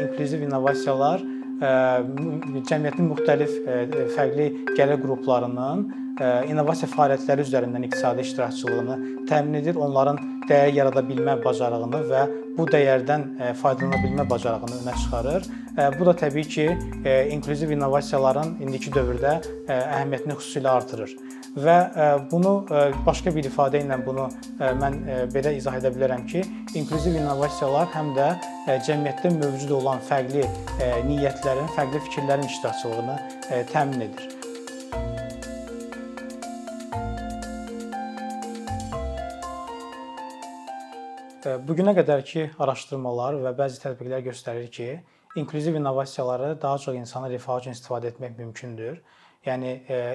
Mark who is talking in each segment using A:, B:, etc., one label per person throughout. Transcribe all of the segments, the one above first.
A: İnklüziv innovasiyalar cəmiyyətin müxtəlif fərqli gəlir qruplarının innovasiya fəaliyyətləri üzərindən iqtisadi iştirakçılığını təmin edir, onların dəyər yarada bilmə bacarığını və bu dəyərdən faydalana bilmə bacarığını önə çıxarır. Bu da təbii ki, inklüziv innovasiyaların indiki dövrdə əhəmiyyətini xüsusilə artırır və bunu başqa bir ifadə ilə bunu mən belə izah edə bilərəm ki, inklüziv innovasiyalar həm də cəmiyyətdə mövcud olan fərqli niyyətlərin, fərqli fikirlərin iştirakçılığını təmin edir. Bu günə qədərki araşdırmalar və bəzi tədqiqlər göstərir ki, inklüziv innovasiyaları daha çox insanın rifahı üçün istifadə etmək mümkündür. Yəni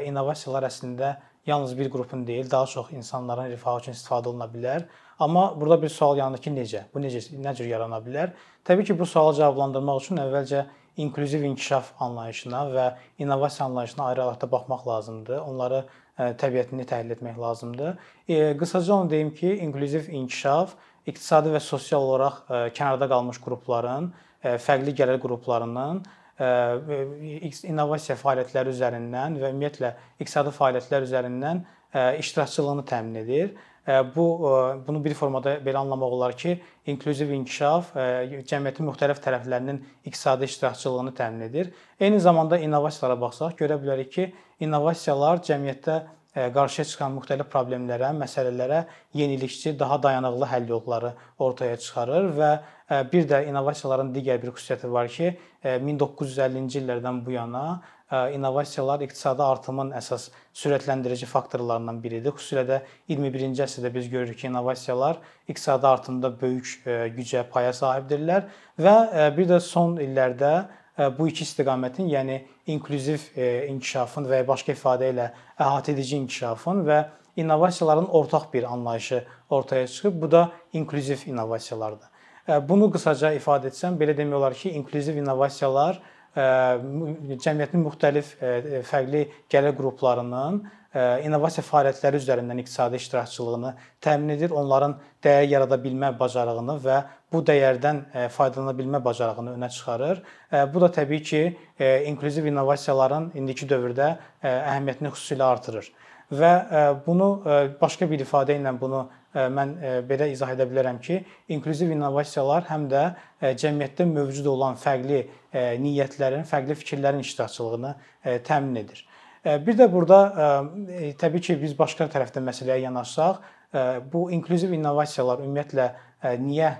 A: innovasiyalar əslində yalnız bir qrupun deyil, daha çox insanların rifahı üçün istifadə oluna bilər. Amma burada bir sual yaranır ki, necə? Bu necə nə cür yarana bilər? Təbii ki, bu sualı cavablandırmaq üçün əvvəlcə inklüziv inkişaf anlayışına və innovasiya anlayışına ayrı-ayrılıqda baxmaq lazımdır. Onları təbiətini təhlil etmək lazımdır. Qısaca onu deyim ki, inklüziv inkişaf iqtisadi və sosial olaraq kənarda qalmış qrupların, fərqli gəlir qruplarının innovasiya fəaliyyətləri üzərindən və ümumiyyətlə iqtisadi fəaliyyətlər üzərindən iştirakçılığını təmin edir. Bu bunu bir formada belə anlamaq olar ki, inklüziv inkişaf cəmiyyətin müxtəlif tərəflərinin iqtisadi iştirakçılığını təmin edir. Eyni zamanda innovasiyalara baxsaq, görə bilərik ki, innovasiyalar cəmiyyətdə qarşıya çıxan müxtəlif problemlərə, məsələlərə yenilikçi, daha dayanıqlı həll yolları ortaya çıxarır və bir də innovasiyaların digər bir xüsusiyyəti var ki, 1950-ci illərdən bu yana innovasiyalar iqtisadi artımın əsas sürətləndirici faktorlarından biridir. Xüsusilə də 21-ci əsrdə biz görürük ki, innovasiyalar iqtisadi artımda böyük gücə, paya sahibdirlər və bir də son illərdə bu iki istiqamətin, yəni inklüziv inkişafın və ya başqa ifadə ilə əhatəedici inkişafın və innovasiyaların ortaq bir anlayışı ortaya çıxıb. Bu da inklüziv innovasiyalardır. Bunu qısaca ifadə etsəm, belə demək olar ki, inklüziv innovasiyalar cəmiyyətin müxtəlif fərqli gəlir qruplarının innovasiya fəaliyyətləri üzərindən iqtisadi iştirakçılığını təmin edir, onların dəyər yarada bilmə bacarığını və bu dəyərdən faydalana bilmə bacarığını önə çıxarır. Bu da təbii ki, inklüziv innovasiyaların indiki dövrdə əhəmiyyətini xüsusilə artırır. Və bunu başqa bir ifadə ilə bunu mən belə izah edə bilərəm ki, inklüziv innovasiyalar həm də cəmiyyətdə mövcud olan fərqli niyyətlərin, fərqli fikirlərin iştirakçılığını təmin edir. Bir də burada təbii ki, biz başqa tərəfdən məsələyə yanaşsaq, bu inklüziv innovasiyalar ümumiyyətlə niyə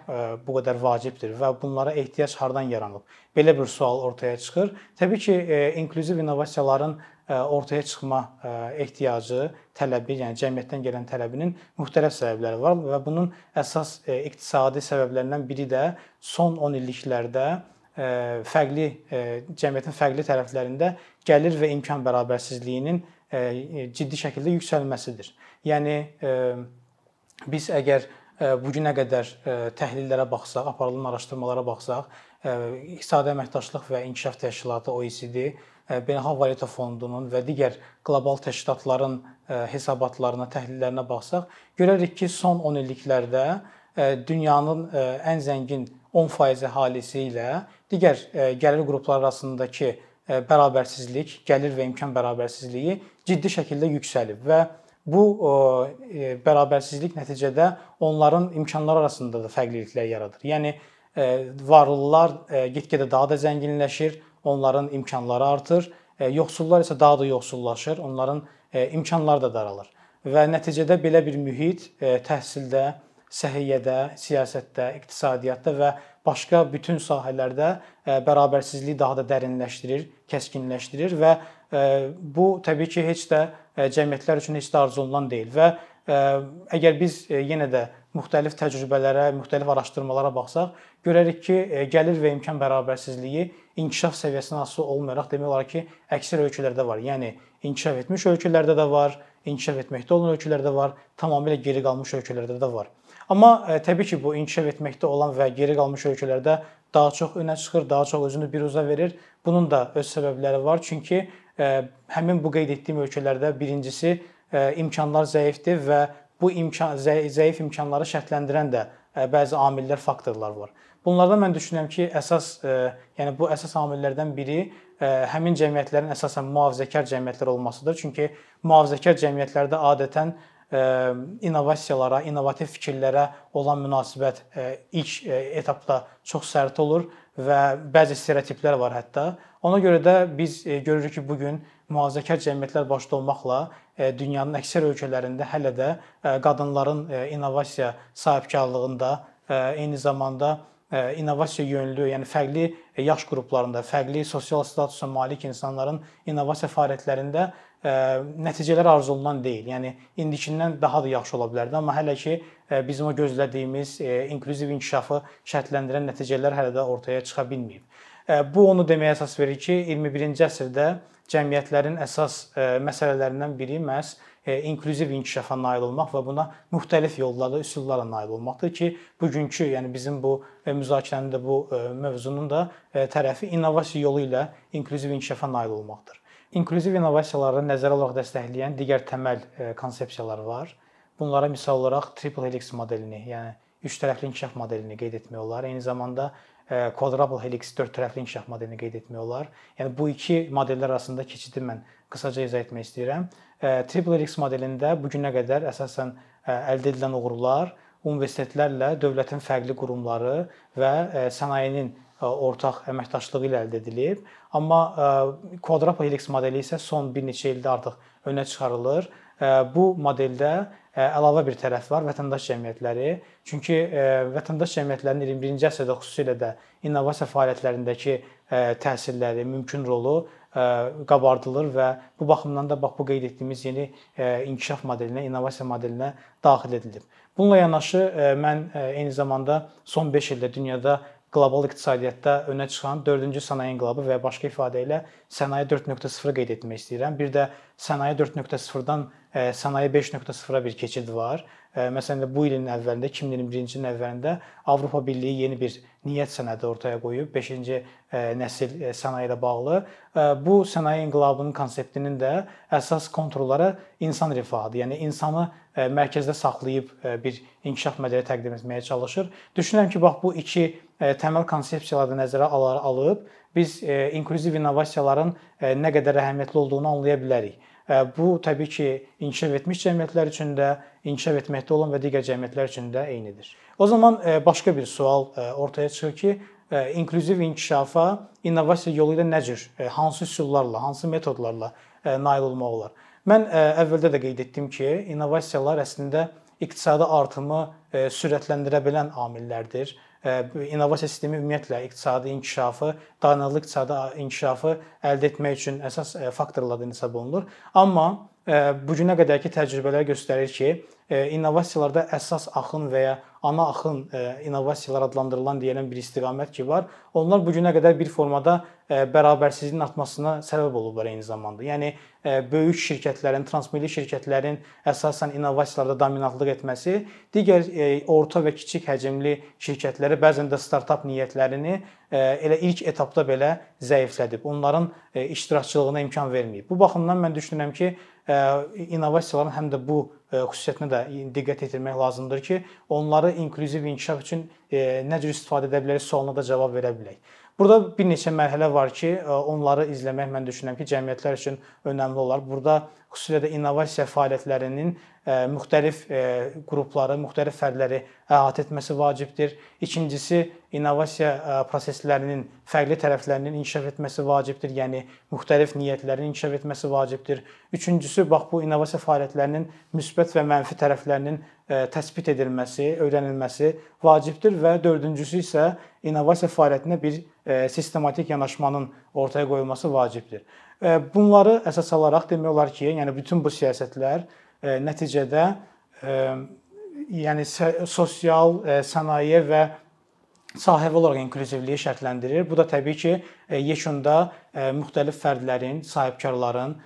A: bu qədər vacibdir və bunlara ehtiyac hardan yaranıb? Belə bir sual ortaya çıxır. Təbii ki, inklüziv innovasiyaların ortaya çıxma ehtiyacı, tələbi, yəni cəmiyyətdən gələn tələbinin müxtəlif səbəbləri var və bunun əsas iqtisadi səbəblərindən biri də son 10 illiklərdə fərqli cəmiyyətin fərqli tərəflərində gəlir və imkan bərabərsizliyinin ciddi şəkildə yüksəlməsidir. Yəni biz əgər bu günə qədər təhlillərə baxsaq, aparılan araşdırmalara baxsaq, İqtisadi Əməkdaşlıq və İnkişaf Təşkilatı OECD, Beynəlxalq Valyuta Fondunun və digər qlobal təşkilatların hesabatlarına, təhlillərinə baxsaq, görərik ki, son 10 illiklərdə dünyanın ən zəngin 10% əhalisi ilə digər gəlir qrupları arasındakı bərabərsizlik, gəlir və imkan bərabərsizliyi ciddi şəkildə yüksəlib və bu bərabərsizlik nəticədə onların imkanları arasında da fərqliliklər yaradır. Yəni varlılar get-gedə daha da zənginləşir, onların imkanları artır, yoxsullar isə daha da yoxsullaşır, onların imkanları da daralır və nəticədə belə bir mühit təhsildə, səhiyyədə, siyasətdə, iqtisadiyyatda və başqa bütün sahələrdə bərabərsizliyi daha da dərinləşdirir, kəskinləşdirir və bu təbii ki, heç də cəmiyyətlər üçün heç də arzulanan deyil və əgər biz yenə də müxtəlif təcrübələrə, müxtəlif araşdırmalara baxsaq, görərik ki, gəlir və imkan bərabərsizliyi inkişaf səviyyəsinə asılı olmayaraq demək olar ki, əksər ölkələrdə var. Yəni inkişaf etmiş ölkələrdə də var, inkişaf etməkdə olan ölkələrdə var, tamamilə geri qalmış ölkələrdə də var. Amma təbii ki, bu inkişaf etməkdə olan və geri qalmış ölkələrdə daha çox önə çıxır, daha çox özünü biruzə verir. Bunun da öz səbəbləri var. Çünki həmin bu qeyd etdiyim ölkələrdə birincisi imkanlar zəifdir və bu imkan zəif imkanları şərtləndirən də bəzi amillər, faktorlar var. Bunlardan mən düşünürəm ki, əsas yəni bu əsas amillərdən biri həmin cəmiyyətlərin əsasən mühafizəkar cəmiyyətlər olmasıdır. Çünki mühafizəkar cəmiyyətlərdə adətən innovasiyalara, innovativ fikirlərə olan münasibət ilk etapda çox sərt olur və bəzi stereotiplər var hətta. Ona görə də biz görürük ki, bu gün mühafizəkar cəmiyyətlər başda olmaqla dünyanın əksər ölkələrində hələ də qadınların innovasiya sahibkarlığında eyni zamanda innovasiya yönlü, yəni fərqli yaş qruplarında, fərqli sosial statusa malik insanların innovasiya fəaliyyətlərində nəticələr arzu olunan deyil. Yəni indikindən daha da yaxşı ola bilərdi, amma hələ ki bizim o gözlədiyimiz inklüziv inkişafı şərtləndirən nəticələr hələ də ortaya çıxa bilməyib. Bu onu deməyə əsas verir ki, 21-ci əsrdə cəmiyyətlərin əsas məsələlərindən biri məhz inklüziv inkişafa nail olmaq və buna müxtəlif yollarla, üsullarla nail olmaqdır ki, bugünkü, yəni bizim bu müzakirənin də bu mövzunun da tərəfi innovasiya yolu ilə inklüziv inkişafa nail olmaqdır. İnklüziv innovasiyaları nəzərə alaraq dəstəkləyən digər təməl e, konsepsiyalar var. Bunlara misal olaraq triple helix modelini, yəni üç tərəfli inkişaf modelini qeyd etmək olar. Eyni zamanda e, quadruple helix dörd tərəfli inkişaf modelini qeyd etmək olar. Yəni bu iki modellər arasında keçidi mən qısaca izah etmək istəyirəm. E, triple helix modelində bu günə qədər əsasən əldə edilən uğurlar universitetlərlə dövlətin fərqli qurumları və sənayenin ortaq əməkdaşlığı ilə əldə edilib. Amma kvadrat helix modeli isə son bir neçə ildə artıq önə çıxarılır. Bu modeldə əlavə bir tərəf var, vətəndaş cəmiyyətləri. Çünki vətəndaş cəmiyyətlərinin 21-ci əsrdə xüsusilə də innovasiya fəaliyyətlərindəki təsirləri, mümkün rolu qabardılır və bu baxımdan da bax bu qeyd etdiyimiz yeni inkişaf modelinə, innovasiya modelinə daxil edilib. Bununla yanaşı mən eyni zamanda son 5 ildə dünyada qlobal iqtisadiyyatda önə çıxan 4-cü sənaye inqilabı və başqa ifadə ilə sənaye 4.0-ı qeyd etmək istəyirəm. Bir də sənaye 4.0-dan e, sənaye 5.0-a bir keçid var. E, məsələn bu ilin əvvəlində 2021-ci ilin əvvəlində Avropa Birliyi yeni bir niyyət sənədi ortaya qoyub 5-ci e, nəsil sənaye ilə bağlı. Bu sənaye inqilabının konseptinin də əsas kontrolları insan rifahıdır. Yəni insanı mərkəzdə saxlayıb bir inkişaf modeli təqdim etməyə çalışır. Düşünürəm ki, bax bu iki təməl konsepsiyaları nəzərə alıb biz inklüziv innovasiyaların nə qədər əhəmiyyətli olduğunu anlaya bilərik. Bu təbii ki, inkişaf etmiş cəmiyyətlər üçün də, inkişaf etməkdə olan və digər cəmiyyətlər üçün də eynidir. O zaman başqa bir sual ortaya çıxır ki, inklüziv inkişafa innovasiya yolu ilə nə cür, hansı üsullarla, hansı metodlarla nail olmaq olar? Mən əvvəldə də qeyd etdim ki, innovasiyalar əslində iqtisadi artımı sürətləndirə bilən amillərdir innovasiya sistemi ümumiyyətlə iqtisadi inkişafı, dayanıqlı iqtisadi inkişafı əldə etmək üçün əsas faktorlardan hesab olunur. Amma bu günə qədərki təcrübələr göstərir ki, innovasiyalarda əsas axın və ya ana axın innovasiyalar adlandırılan deyilən bir istiqamət ki var. Onlar bu günə qədər bir formada bərabərsizliyin artmasına səbəb olublar eyni zamanda. Yəni böyük şirkətlərin, transmilli şirkətlərin əsasən innovasiyalarda dominantlıq etməsi digər orta və kiçik həcmli şirkətləri, bəzən də startap niyyətlərini elə ilk etapda belə zəiflədib. Onların iştirakçılığına imkan verməyib. Bu baxımdan mən düşünürəm ki, innovasiyaların həm də bu xüsusiyyətinə də diqqət yetirmək lazımdır ki, onları inklüziv inkişaf üçün nə cür istifadə edə bilərik sualına da cavab verə bilək. Burada bir neçə mərhələ var ki, onları izləmək mən düşünürəm ki, cəmiyyətlər üçün önəmli olar. Burada xüsusilə də innovasiya fəaliyyətlərinin müxtəlif qrupları, müxtəlif fərdləri əhatə etməsi vacibdir. İkincisi, innovasiya proseslərinin fərqli tərəflərinin inkişaf etməsi vacibdir. Yəni müxtəlif niyyətlərin inkişaf etməsi vacibdir. Üçüncüsü, bax bu innovasiya fəaliyyətlərinin müsbət və mənfi tərəflərinin təsbit edilməsi, öyrənilməsi vacibdir və dördüncüsü isə innovasiya fəaliyyətinə bir sistematik yanaşmanın ortaya qoyulması vacibdir. Bunları əsas alaraq demək olar ki, yəni bütün bu siyasətlər nəticədə yəni sosial, sənaye və sahəvi olaraq inklüzivliyi şərtləndirir. Bu da təbii ki, yekunda müxtəlif fərdlərin, sahibkarların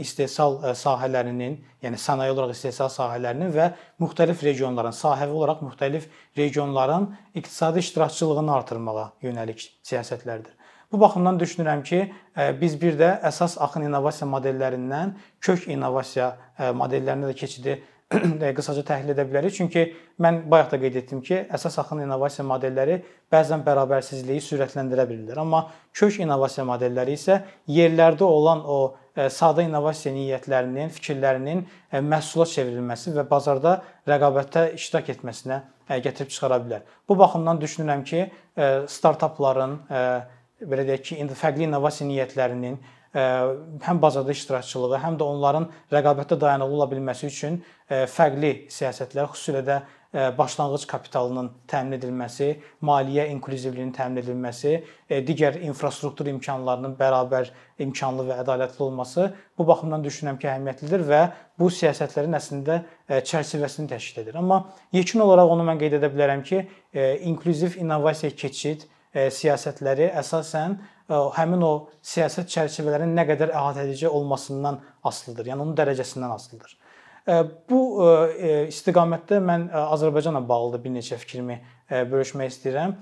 A: istehsal sahələrinin, yəni sənaye olaraq istehsal sahələrinin və müxtəlif regionların, sahəvi olaraq müxtəlif regionların iqtisadi iştirakçılığını artırmağa yönəlik siyasətlərdir. Bu baxımdan düşünürəm ki, biz bir də əsas axın innovasiya modellərindən kök innovasiya modellərinə də keçidi qısaca təhlil edə bilərik. Çünki mən bayaq da qeyd etdim ki, əsas axın innovasiya modelləri bəzən bərabərsizliyi sürətləndirə bilirlər. Amma kök innovasiya modelləri isə yerlərdə olan o e, sadə innovasiya niyyətlərinin, fikirlərinin e, məhsula çevrilməsi və bazarda rəqabətdə iştirak etməsinə e, gətirib çıxara bilər. Bu baxımdan düşünürəm ki, startapların belə deyək ki, indi fərqli innovasiya niyyətlərinin həm bazarda iştirakçılığı, həm də onların rəqabətdə dayanıqlı ola bilməsi üçün fərqli siyasətlər, xüsusilə də başlanğıc kapitalının təmin edilməsi, maliyyə inklüzivliyinin təmin edilməsi, digər infrastruktur imkanlarının bərabər imkanlı və ədalətli olması bu baxımdan düşünürəm ki, əhəmiyyətlidir və bu siyasətlərin əslində çərçivəsini təşkil edir. Amma yekun olaraq onu mən qeyd edə bilərəm ki, inklüziv innovasiya keçid siyasətləri əsasən həmin o siyasət çərçivələrinin nə qədər əhatəedici olmasından asılıdır. Yəni onun dərəcəsindən asılıdır. Bu istiqamətdə mən Azərbaycanla bağlı bir neçə fikrimi bölüşmək istəyirəm.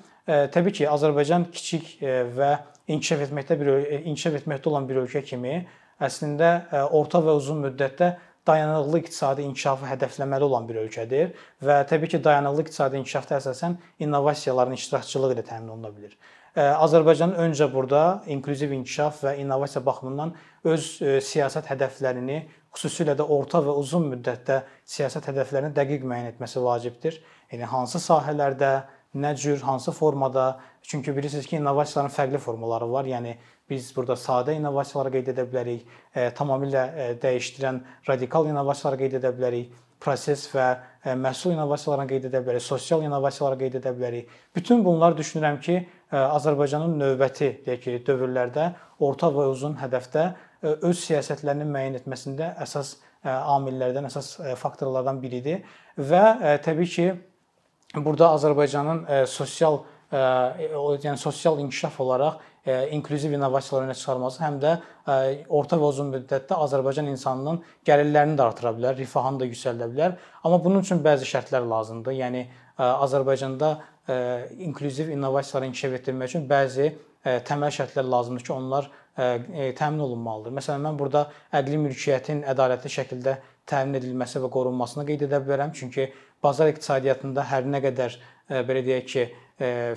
A: Təbii ki, Azərbaycan kiçik və inkişaf etməkdə bir inkişaf etməkdə olan bir ölkə kimi əslində orta və uzun müddətdə dayanıqlı iqtisadi inkişafı hədəfləməli olan bir ölkədir və təbii ki, dayanıqlı iqtisadi inkişafda əsasən innovasiyaların iştirakçılığı ilə təmin oluna bilər. Azərbaycanın öncə burada inklüziv inkişaf və innovasiya baxımından öz siyasət hədəflərini, xüsusilə də orta və uzun müddətdə siyasət hədəflərini dəqiq müəyyən etməsi vacibdir. Yəni hansı sahələrdə, nə cür, hansı formada? Çünki bilirsiniz ki, innovasiyaların fərqli formaları var. Yəni biz burada sadə innovasiyaları qeyd edə bilərik, e, tamamilə e, dəyişdirən radikal innovasiyaları qeyd edə bilərik, proses və e, məhsul innovasiyalarını qeyd edə bilərik, sosial innovasiyaları qeyd edə bilərik. Bütün bunlar düşünürəm ki, e, Azərbaycanın növbəti deyək ki, dövrlərdə orta və uzun hədəfdə e, öz siyasətlərinin müəyyən etməsində əsas e, amillərdən, əsas e, faktorlardan biridir və e, təbii ki, burada Azərbaycanın e, sosial e, yəni sosial inkişaf olaraq inklüziv innovasiyalar önə çıxarması həm də orta və uzun müddətdə Azərbaycan insanının gəlirlərini də artıra bilər, rifahını da yüksəldə bilər. Amma bunun üçün bəzi şərtlər lazımdır. Yəni Azərbaycanda inklüziv innovasiyaları inkişaf etdirmək üçün bəzi təməl şərtlər lazımdır ki, onlar təmin olunmalıdır. Məsələn, mən burada əqli mülkiyyətin ədalətli şəkildə təmin edilməsi və qorunmasını qeyd edə bilərəm. Çünki bazar iqtisadiyyatında hər nə qədər belə deyək ki,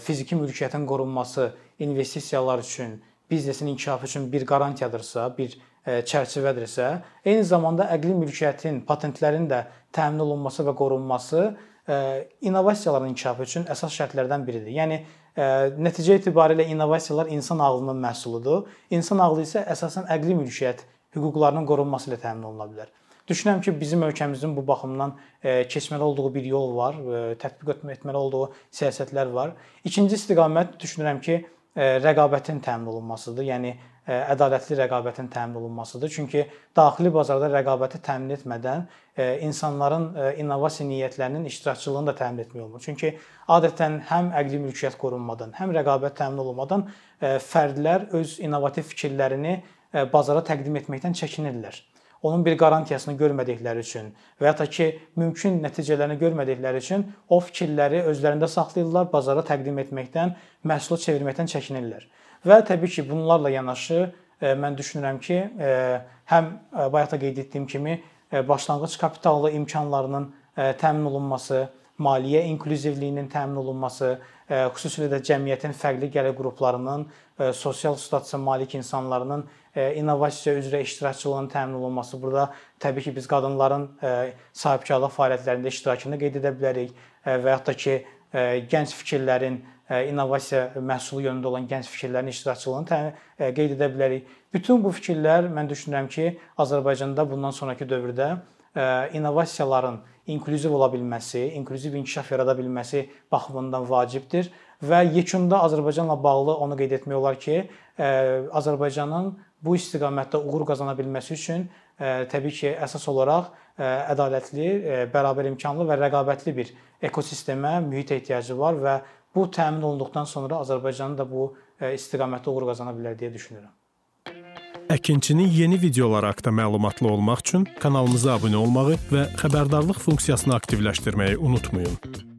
A: fiziki mülkiyyətin qorunması investisiyalar üçün, biznesin inkişafı üçün bir qarantiyadırsa, bir çərçivədirsə, eyni zamanda əqli mülkiyyətin, patentlərin də təmin olunması və qorunması innovasiyaların inkişafı üçün əsas şərtlərdən biridir. Yəni nəticə etibarilə innovasiyalar insan ağlının məhsuludur. İnsan ağlı isə əsasən əqli mülkiyyət hüquqlarının qorunması ilə təmin oluna bilər. Düşünürəm ki, bizim ölkəmizin bu baxımdan keçməli olduğu bir yol var, tətbiq etməli olduğu siyasətlər var. İkinci istiqamət düşünürəm ki, rəqabətin təmin olunmasıdır. Yəni ədalətli rəqabətin təmin olunmasıdır. Çünki daxili bazarda rəqabəti təmin etmədən insanların innovasiya niyyətlərinin iştirakçılığını da təmin etmək olmur. Çünki adətən həm əqli mülkiyyət qorunmadan, həm rəqabət təmin olunmadan fərdlər öz innovativ fikirlərini bazara təqdim etməkdən çəkinirlər onun bir qarantiyasını görmədikləri üçün və ya da ki, mümkün nəticələrini görmədikləri üçün o fikirləri özlərində saxlayırlar, bazara təqdim etməkdən, məhsula çevirməkdən çəkinirlər. Və təbii ki, bunlarla yanaşı e, mən düşünürəm ki, e, həm e, bayaq da qeyd etdiyim kimi başlanğıc kapitalı imkanlarının təmin olunması, maliyyə inklüzivliyinin təmin olunması, xüsusilə də cəmiyyətin fərqli gəlir qruplarının, sosial statusa malik insanların innovasiya üzrə iştirakçılığının təmin olunması. Burada təbii ki, biz qadınların sahibkarlıq fəaliyyətlərində iştirakını qeyd edə bilərik və hətta ki, gənc fikirlərin innovasiya məhsulu yönündə olan gənc fikirlərin iştirakçılığını qeyd edə bilərik. Bütün bu fikirlər mən düşünürəm ki, Azərbaycanda bundan sonrakı dövrdə innovasiyaların inklüziv ola bilməsi, inklüziv inkişaf yarada bilməsi baxımından vacibdir və yekunda Azərbaycanla bağlı onu qeyd etmək olar ki, Azərbaycanın bu istiqamətdə uğur qazana bilməsi üçün təbii ki, əsas olaraq ədalətli, bərabər imkanlı və rəqabətli bir ekosistemə, mühitə ehtiyacı var və bu təmin olunduqdan sonra Azərbaycanın da bu istiqamətdə uğur qazana bilər deyə düşünürəm.
B: Əkinçinin yeni videoları haqqında məlumatlı olmaq üçün kanalımıza abunə olmağı və xəbərdarlıq funksiyasını aktivləşdirməyi unutmayın.